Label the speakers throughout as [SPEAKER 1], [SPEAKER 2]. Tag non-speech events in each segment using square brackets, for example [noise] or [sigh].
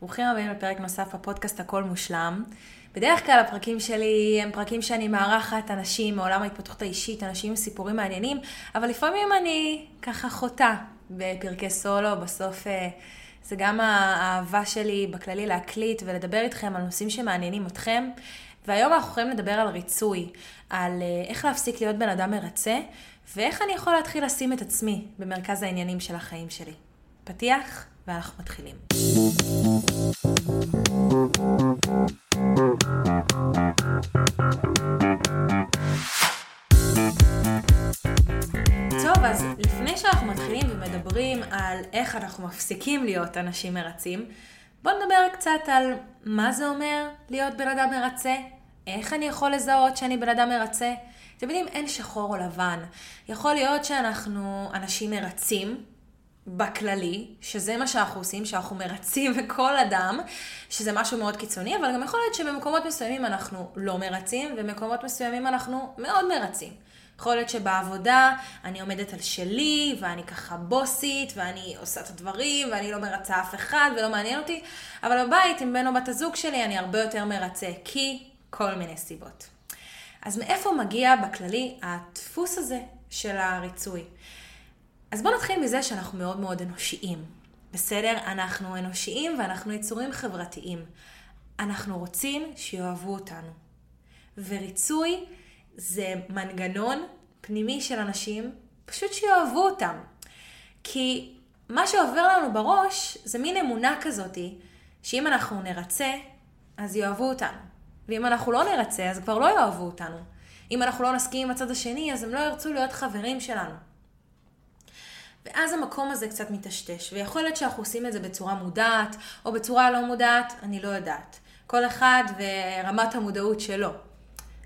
[SPEAKER 1] ברוכים הבאים לפרק נוסף בפודקאסט הכל מושלם. בדרך כלל הפרקים שלי הם פרקים שאני מארחת אנשים מעולם ההתפתחות האישית, אנשים עם סיפורים מעניינים, אבל לפעמים אני ככה חוטאה בפרקי סולו, בסוף אה, זה גם האהבה שלי בכללי להקליט ולדבר איתכם על נושאים שמעניינים אתכם. והיום אנחנו יכולים לדבר על ריצוי, על אה, איך להפסיק להיות בן אדם מרצה, ואיך אני יכול להתחיל לשים את עצמי במרכז העניינים של החיים שלי. פתיח, ואנחנו מתחילים. טוב, אז לפני שאנחנו מתחילים ומדברים על איך אנחנו מפסיקים להיות אנשים מרצים, בואו נדבר קצת על מה זה אומר להיות בן אדם מרצה, איך אני יכול לזהות שאני בן אדם מרצה. אתם יודעים, אין שחור או לבן. יכול להיות שאנחנו אנשים מרצים, בכללי, שזה מה שאנחנו עושים, שאנחנו מרצים [laughs] כל אדם, שזה משהו מאוד קיצוני, אבל גם יכול להיות שבמקומות מסוימים אנחנו לא מרצים, ובמקומות מסוימים אנחנו מאוד מרצים. יכול להיות שבעבודה אני עומדת על שלי, ואני ככה בוסית, ואני עושה את הדברים, ואני לא מרצה אף אחד, ולא מעניין אותי, אבל בבית עם בן או בת הזוג שלי אני הרבה יותר מרצה, כי כל מיני סיבות. אז מאיפה מגיע בכללי הדפוס הזה של הריצוי? אז בואו נתחיל מזה שאנחנו מאוד מאוד אנושיים. בסדר? אנחנו אנושיים ואנחנו יצורים חברתיים. אנחנו רוצים שיאהבו אותנו. וריצוי זה מנגנון פנימי של אנשים, פשוט שיאהבו אותם. כי מה שעובר לנו בראש זה מין אמונה כזאתי, שאם אנחנו נרצה, אז יאהבו אותנו. ואם אנחנו לא נרצה, אז כבר לא יאהבו אותנו. אם אנחנו לא נסכים עם הצד השני, אז הם לא ירצו להיות חברים שלנו. ואז המקום הזה קצת מטשטש, ויכול להיות שאנחנו עושים את זה בצורה מודעת, או בצורה לא מודעת, אני לא יודעת. כל אחד ורמת המודעות שלו.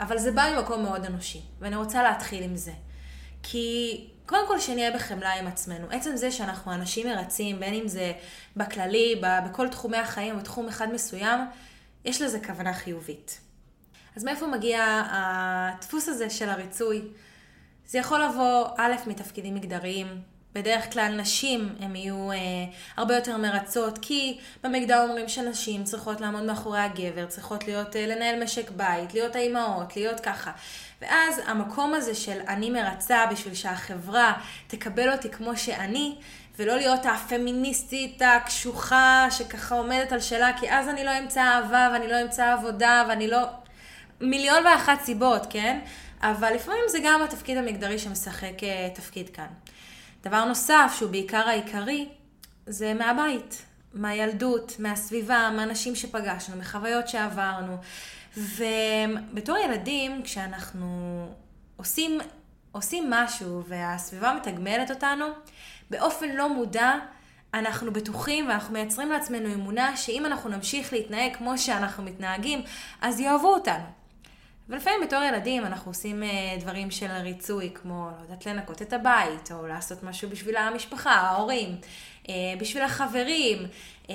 [SPEAKER 1] אבל זה בא ממקום מאוד אנושי, ואני רוצה להתחיל עם זה. כי קודם כל שנהיה בחמלה עם עצמנו. עצם זה שאנחנו אנשים מרצים, בין אם זה בכללי, בכל תחומי החיים או בתחום אחד מסוים, יש לזה כוונה חיובית. אז מאיפה מגיע הדפוס הזה של הריצוי? זה יכול לבוא, א', מתפקידים מגדריים, בדרך כלל נשים הן יהיו אה, הרבה יותר מרצות, כי במגדר אומרים שנשים צריכות לעמוד מאחורי הגבר, צריכות להיות, אה, לנהל משק בית, להיות האימהות, להיות ככה. ואז המקום הזה של אני מרצה בשביל שהחברה תקבל אותי כמו שאני, ולא להיות הפמיניסטית הקשוחה שככה עומדת על שלה, כי אז אני לא אמצא אהבה ואני לא אמצא עבודה ואני לא... מיליון ואחת סיבות, כן? אבל לפעמים זה גם התפקיד המגדרי שמשחק אה, תפקיד כאן. דבר נוסף, שהוא בעיקר העיקרי, זה מהבית, מהילדות, מהסביבה, מהאנשים שפגשנו, מחוויות שעברנו. ובתור ילדים, כשאנחנו עושים, עושים משהו והסביבה מתגמלת אותנו, באופן לא מודע, אנחנו בטוחים ואנחנו מייצרים לעצמנו אמונה שאם אנחנו נמשיך להתנהג כמו שאנחנו מתנהגים, אז יאהבו אותנו. ולפעמים בתור ילדים אנחנו עושים אה, דברים של ריצוי, כמו, לא יודעת, לנקות את הבית, או לעשות משהו בשביל המשפחה, ההורים, אה, בשביל החברים. אה,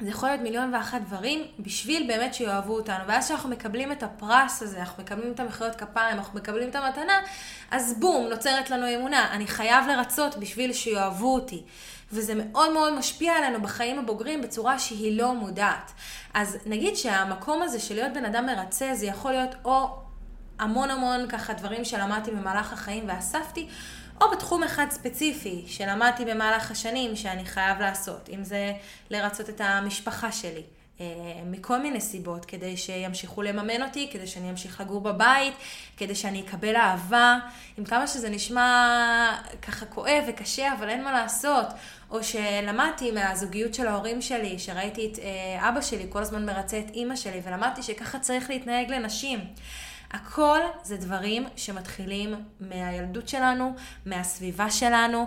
[SPEAKER 1] זה יכול להיות מיליון ואחת דברים בשביל באמת שיאהבו אותנו. ואז כשאנחנו מקבלים את הפרס הזה, אנחנו מקבלים את המחיאות כפיים, אנחנו מקבלים את המתנה, אז בום, נוצרת לנו אמונה. אני חייב לרצות בשביל שיאהבו אותי. וזה מאוד מאוד משפיע עלינו בחיים הבוגרים בצורה שהיא לא מודעת. אז נגיד שהמקום הזה של להיות בן אדם מרצה, זה יכול להיות או המון המון ככה דברים שלמדתי במהלך החיים ואספתי, או בתחום אחד ספציפי שלמדתי במהלך השנים שאני חייב לעשות, אם זה לרצות את המשפחה שלי. אה, מכל מיני סיבות, כדי שימשיכו לממן אותי, כדי שאני אמשיך לגור בבית, כדי שאני אקבל אהבה, עם כמה שזה נשמע ככה כואב וקשה, אבל אין מה לעשות. או שלמדתי מהזוגיות של ההורים שלי, שראיתי את אה, אבא שלי כל הזמן מרצה את אימא שלי, ולמדתי שככה צריך להתנהג לנשים. הכל זה דברים שמתחילים מהילדות שלנו, מהסביבה שלנו,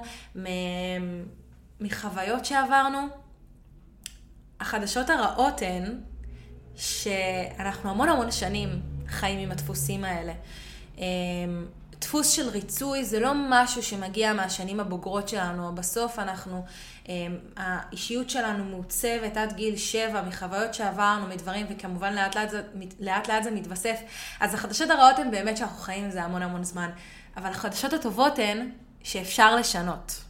[SPEAKER 1] מחוויות שעברנו. החדשות הרעות הן שאנחנו המון המון שנים חיים עם הדפוסים האלה. אמ, דפוס של ריצוי זה לא משהו שמגיע מהשנים הבוגרות שלנו, בסוף אנחנו, אמ, האישיות שלנו מעוצבת עד גיל שבע מחוויות שעברנו, מדברים, וכמובן לאט לאט זה, לאט לאט זה מתווסף. אז החדשות הרעות הן באמת שאנחנו חיים עם זה המון המון זמן, אבל החדשות הטובות הן שאפשר לשנות.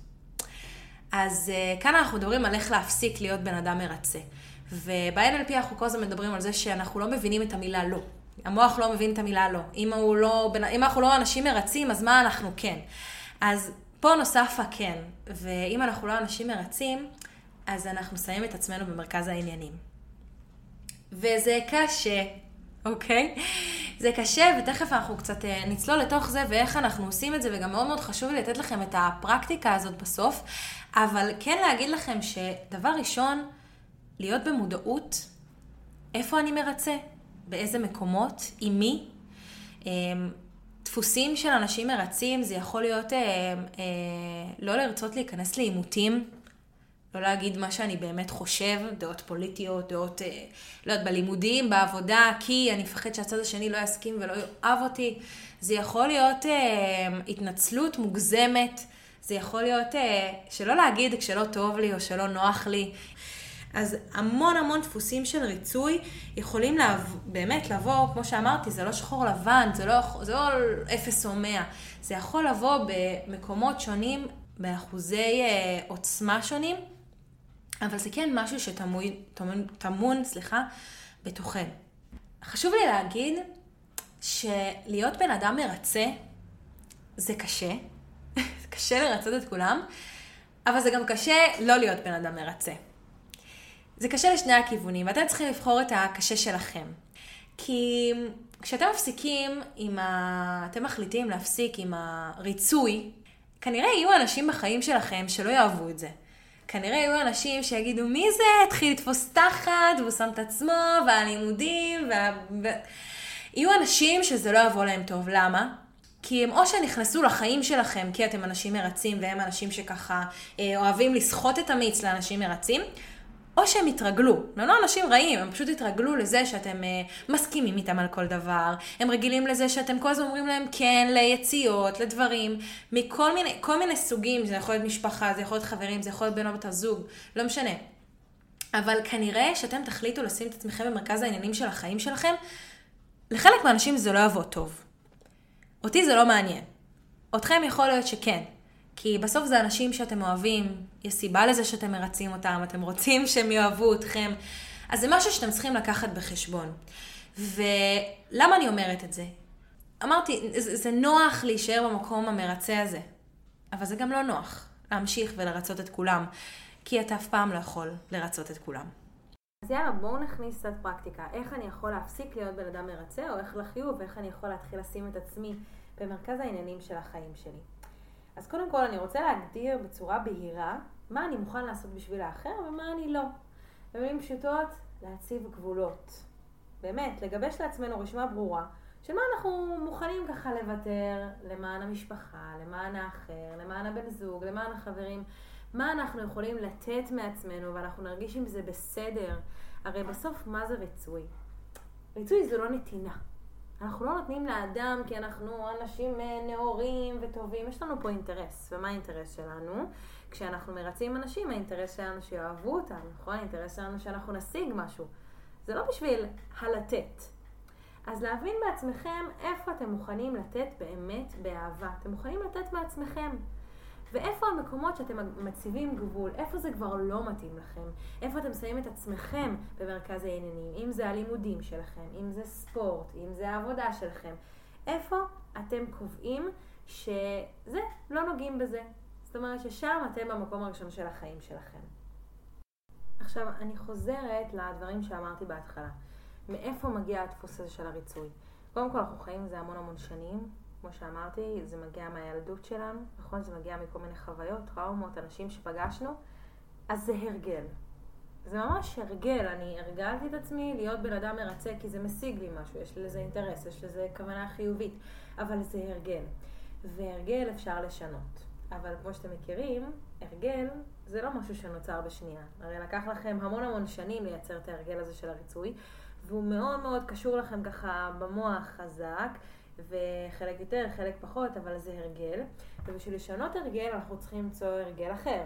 [SPEAKER 1] אז uh, כאן אנחנו מדברים על איך להפסיק להיות בן אדם מרצה. וב-NLP אנחנו כל הזמן מדברים על זה שאנחנו לא מבינים את המילה לא. המוח לא מבין את המילה לא. אם, לא, אם אנחנו לא אנשים מרצים, אז מה אנחנו כן? אז פה נוסף הכן, ואם אנחנו לא אנשים מרצים, אז אנחנו שמים את עצמנו במרכז העניינים. וזה קשה, אוקיי? זה קשה, ותכף אנחנו קצת אה, נצלול לתוך זה ואיך אנחנו עושים את זה, וגם מאוד מאוד חשוב לי לתת לכם את הפרקטיקה הזאת בסוף, אבל כן להגיד לכם שדבר ראשון, להיות במודעות, איפה אני מרצה, באיזה מקומות, עם מי. אמ, דפוסים של אנשים מרצים, זה יכול להיות אה, אה, לא לרצות להיכנס לעימותים, לא להגיד מה שאני באמת חושב, דעות פוליטיות, דעות, אה, לא יודעת, בלימודים, בעבודה, כי אני מפחד שהצד השני לא יסכים ולא יאהב אותי. זה יכול להיות אה, התנצלות מוגזמת, זה יכול להיות אה, שלא להגיד כשלא טוב לי או שלא נוח לי. אז המון המון דפוסים של ריצוי יכולים לעב, באמת לבוא, כמו שאמרתי, זה לא שחור לבן, זה לא, זה לא אפס או מאה, זה יכול לבוא במקומות שונים, באחוזי אה, עוצמה שונים, אבל זה כן משהו שטמון, סליחה, בתוכן. חשוב לי להגיד שלהיות בן אדם מרצה זה קשה, [laughs] קשה לרצות את כולם, אבל זה גם קשה לא להיות בן אדם מרצה. זה קשה לשני הכיוונים, ואתם צריכים לבחור את הקשה שלכם. כי כשאתם מפסיקים עם ה... אתם מחליטים להפסיק עם הריצוי, כנראה יהיו אנשים בחיים שלכם שלא יאהבו את זה. כנראה יהיו אנשים שיגידו, מי זה? התחיל לתפוס תחת, והוא שם את עצמו, והלימודים, וה... ו... יהיו אנשים שזה לא יבוא להם טוב. למה? כי הם או שנכנסו לחיים שלכם כי אתם אנשים מרצים, והם אנשים שככה אה, אוהבים לסחוט את המיץ לאנשים מרצים, או שהם התרגלו, הם לא אנשים רעים, הם פשוט התרגלו לזה שאתם uh, מסכימים איתם על כל דבר, הם רגילים לזה שאתם כל הזמן אומרים להם כן ליציאות, לדברים, מכל מיני, כל מיני סוגים, זה יכול להיות משפחה, זה יכול להיות חברים, זה יכול להיות בן או בת הזוג, לא משנה. אבל כנראה שאתם תחליטו לשים את עצמכם במרכז העניינים של החיים שלכם, לחלק מהאנשים זה לא יבוא טוב. אותי זה לא מעניין. אתכם יכול להיות שכן. כי בסוף זה אנשים שאתם אוהבים, יש סיבה לזה שאתם מרצים אותם, אתם רוצים [laughs] שהם יאהבו אתכם. אז זה משהו שאתם צריכים לקחת בחשבון. ולמה אני אומרת את זה? אמרתי, זה, נוח להישאר במקום המרצה הזה, אבל זה גם לא נוח להמשיך ולרצות את כולם, כי אתה אף פעם לא יכול לרצות את כולם.
[SPEAKER 2] אז יאללה, בואו נכניס קצת פרקטיקה. איך אני יכול להפסיק להיות בן אדם מרצה, או איך לחיוב, ואיך אני יכול להתחיל לשים את עצמי במרכז העניינים של החיים שלי. אז קודם כל אני רוצה להגדיר בצורה בהירה מה אני מוכן לעשות בשביל האחר ומה אני לא. במילים פשוטות, להציב גבולות. באמת, לגבש לעצמנו רשימה ברורה של מה אנחנו מוכנים ככה לוותר למען המשפחה, למען האחר, למען הבן זוג, למען החברים. מה אנחנו יכולים לתת מעצמנו ואנחנו נרגיש עם זה בסדר. הרי בסוף מה זה ריצוי? ריצוי זה לא נתינה. אנחנו לא נותנים לאדם כי אנחנו אנשים אה, נאורים וטובים, יש לנו פה אינטרס. ומה האינטרס שלנו? כשאנחנו מרצים אנשים, האינטרס שלנו שיאהבו אותנו, נכון? האינטרס שלנו שאנחנו נשיג משהו. זה לא בשביל הלתת. אז להבין בעצמכם איפה אתם מוכנים לתת באמת באהבה. אתם מוכנים לתת בעצמכם. ואיפה המקומות שאתם מציבים גבול, איפה זה כבר לא מתאים לכם, איפה אתם שמים את עצמכם במרכז העניינים, אם זה הלימודים שלכם, אם זה ספורט, אם זה העבודה שלכם, איפה אתם קובעים שזה, לא נוגעים בזה. זאת אומרת ששם אתם במקום הראשון של החיים שלכם. עכשיו, אני חוזרת לדברים שאמרתי בהתחלה. מאיפה מגיע הדפוס הזה של הריצוי? קודם כל, אנחנו חיים עם זה המון המון שנים. כמו שאמרתי, זה מגיע מהילדות שלנו, נכון? זה מגיע מכל מיני חוויות, טראומות, אנשים שפגשנו, אז זה הרגל. זה ממש הרגל, אני הרגלתי את עצמי להיות בן אדם מרצה כי זה משיג לי משהו, יש לזה אינטרס, יש לזה כוונה חיובית, אבל זה הרגל. והרגל אפשר לשנות. אבל כמו שאתם מכירים, הרגל זה לא משהו שנוצר בשנייה. הרי לקח לכם המון המון שנים לייצר את ההרגל הזה של הריצוי, והוא מאוד מאוד קשור לכם ככה במוח חזק, וחלק יותר, חלק פחות, אבל זה הרגל. ובשביל לשנות הרגל אנחנו צריכים למצוא הרגל אחר.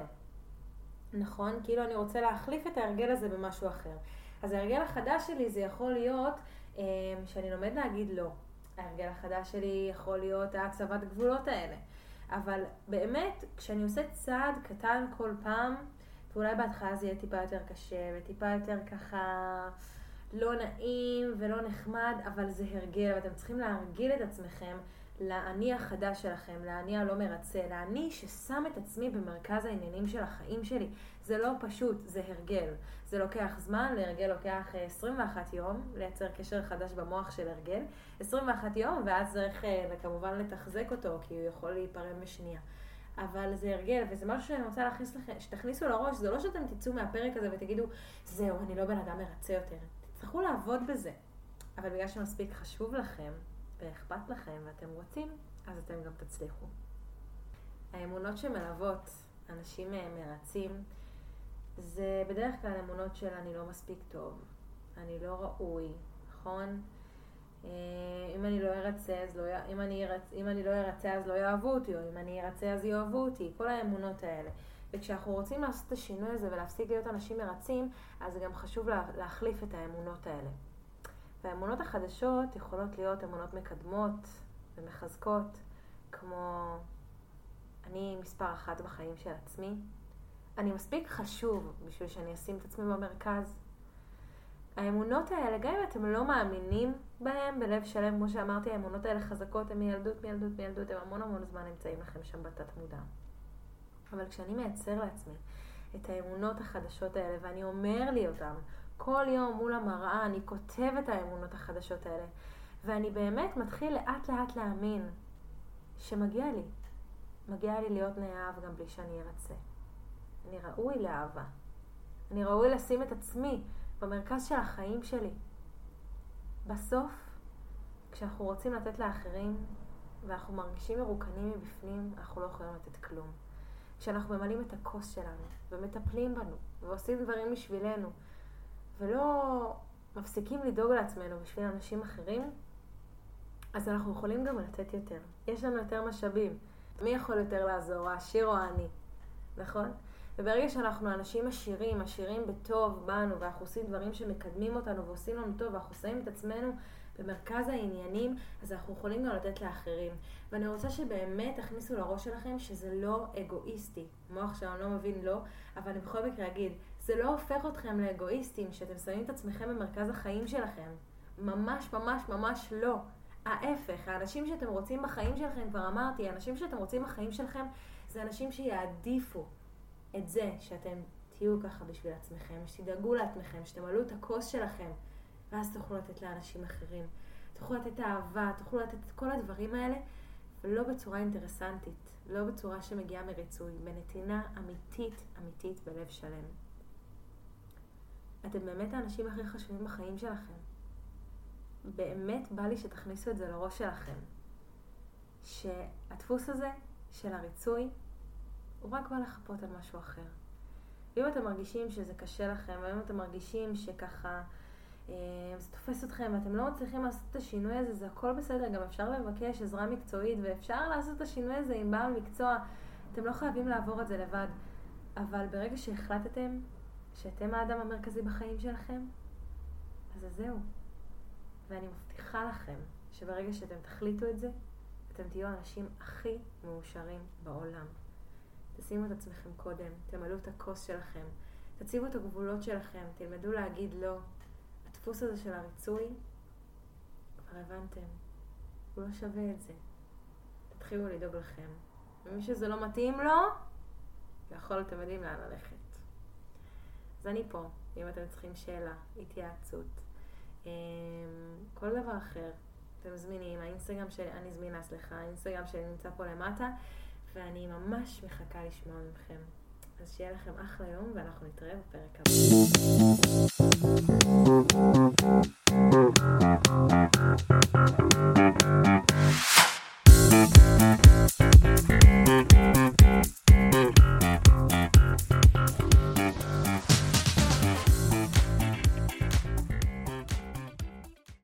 [SPEAKER 2] נכון? כאילו אני רוצה להחליף את ההרגל הזה במשהו אחר. אז ההרגל החדש שלי זה יכול להיות אה, שאני לומד להגיד לא. ההרגל החדש שלי יכול להיות ההצבת גבולות האלה. אבל באמת, כשאני עושה צעד קטן כל פעם, ואולי בהתחלה זה יהיה טיפה יותר קשה, וטיפה יותר ככה לא נעים ולא נחמד, אבל זה הרגל, ואתם צריכים להרגיל את עצמכם לאני החדש שלכם, לאני הלא מרצה, לאני ששם את עצמי במרכז העניינים של החיים שלי. זה לא פשוט, זה הרגל. זה לוקח זמן, להרגל לוקח 21 אה, יום, לייצר קשר חדש במוח של הרגל. 21 יום, ואז צריך אה, כמובן לתחזק אותו, כי הוא יכול להיפרם בשנייה. אבל זה הרגל, וזה משהו שאני רוצה להכניס לכם, שתכניסו לראש, זה לא שאתם תצאו מהפרק הזה ותגידו, זהו, אני לא בן אדם מרצה יותר. תצטרכו לעבוד בזה. אבל בגלל שמספיק חשוב לכם, ואכפת לכם, ואתם רוצים, אז אתם גם תצליחו. האמונות שמלוות אנשים אה, מרצים, זה בדרך כלל אמונות של אני לא מספיק טוב, אני לא ראוי, נכון? אה, אם אני לא ארצה, אז לא, אם אני, ארצ, אם אני לא ארצה אז לא יאהבו אותי, או אם אני ארצה אז יאהבו אותי, כל האמונות האלה. וכשאנחנו רוצים לעשות את השינוי הזה ולהפסיק להיות אנשים מרצים, אז זה גם חשוב לה, להחליף את האמונות האלה. והאמונות החדשות יכולות להיות אמונות מקדמות ומחזקות, כמו אני מספר אחת בחיים של עצמי, אני מספיק חשוב בשביל שאני אשים את עצמי במרכז. האמונות האלה, גם אם אתם לא מאמינים בהן בלב שלם, כמו שאמרתי, האמונות האלה חזקות, הן מילדות, מילדות, מילדות, הן המון המון זמן נמצאים לכם שם בתת מודע. אבל כשאני מייצר לעצמי את האמונות החדשות האלה, ואני אומר לי אותן כל יום מול המראה, אני כותב את האמונות החדשות האלה, ואני באמת מתחיל לאט לאט להאמין שמגיע לי. מגיע לי להיות נאהב גם בלי שאני ארצה. אני ראוי לאהבה. אני ראוי לשים את עצמי במרכז של החיים שלי. בסוף, כשאנחנו רוצים לתת לאחרים ואנחנו מרגישים מרוקנים מבפנים, אנחנו לא יכולים לתת כלום. כשאנחנו ממלאים את הכוס שלנו ומטפלים בנו ועושים דברים בשבילנו ולא מפסיקים לדאוג לעצמנו בשביל אנשים אחרים, אז אנחנו יכולים גם לתת יותר. יש לנו יותר משאבים. מי יכול יותר לעזור, העשיר או העני, נכון? וברגע שאנחנו אנשים עשירים, עשירים בטוב בנו, ואנחנו עושים דברים שמקדמים אותנו ועושים לנו טוב, ואנחנו שמים את עצמנו במרכז העניינים, אז אנחנו יכולים גם לתת לאחרים. ואני רוצה שבאמת תכניסו לראש שלכם שזה לא אגואיסטי. המוח שלנו לא מבין לא, אבל אני בכל מקרה אגיד, זה לא הופך אתכם לאגואיסטים, שאתם שמים את עצמכם במרכז החיים שלכם. ממש ממש ממש לא. ההפך, האנשים שאתם רוצים בחיים שלכם, כבר אמרתי, האנשים שאתם רוצים בחיים שלכם, זה אנשים שיעדיפו את זה שאתם תהיו ככה בשביל עצמכם, שתדאגו לעצמכם, שתמלאו את הכוס שלכם, ואז תוכלו לתת לאנשים אחרים. תוכלו לתת אהבה, תוכלו לתת את כל הדברים האלה, ולא בצורה אינטרסנטית, לא בצורה שמגיעה מריצוי, בנתינה אמיתית, אמיתית בלב שלם. אתם באמת האנשים הכי חשובים בחיים שלכם. באמת בא לי שתכניסו את זה לראש שלכם. שהדפוס הזה של הריצוי הוא רק בא לחפות על משהו אחר. ואם אתם מרגישים שזה קשה לכם, ואם אתם מרגישים שככה אה, זה תופס אתכם ואתם לא מצליחים לעשות את השינוי הזה, זה הכל בסדר, גם אפשר לבקש עזרה מקצועית ואפשר לעשות את השינוי הזה עם בעל מקצוע. אתם לא חייבים לעבור את זה לבד. אבל ברגע שהחלטתם שאתם האדם המרכזי בחיים שלכם, אז זהו. ואני מבטיחה לכם שברגע שאתם תחליטו את זה, אתם תהיו האנשים הכי מאושרים בעולם. תשימו את עצמכם קודם, תמלאו את הכוס שלכם, תציבו את הגבולות שלכם, תלמדו להגיד לא. הדפוס הזה של הריצוי, כבר הבנתם, הוא לא שווה את זה. תתחילו לדאוג לכם. ומי שזה לא מתאים לו, יכול, אתם יודעים לאן ללכת. אז אני פה, אם אתם צריכים שאלה, התייעצות, אמ, כל דבר אחר, אתם מזמינים, האינסטגרם שלי, אני זמינה, סליחה, האינסטגרם שלי נמצא פה למטה. ואני ממש מחכה לשמוע מכם. אז שיהיה לכם אחלה יום, ואנחנו נתראה בפרק הבא.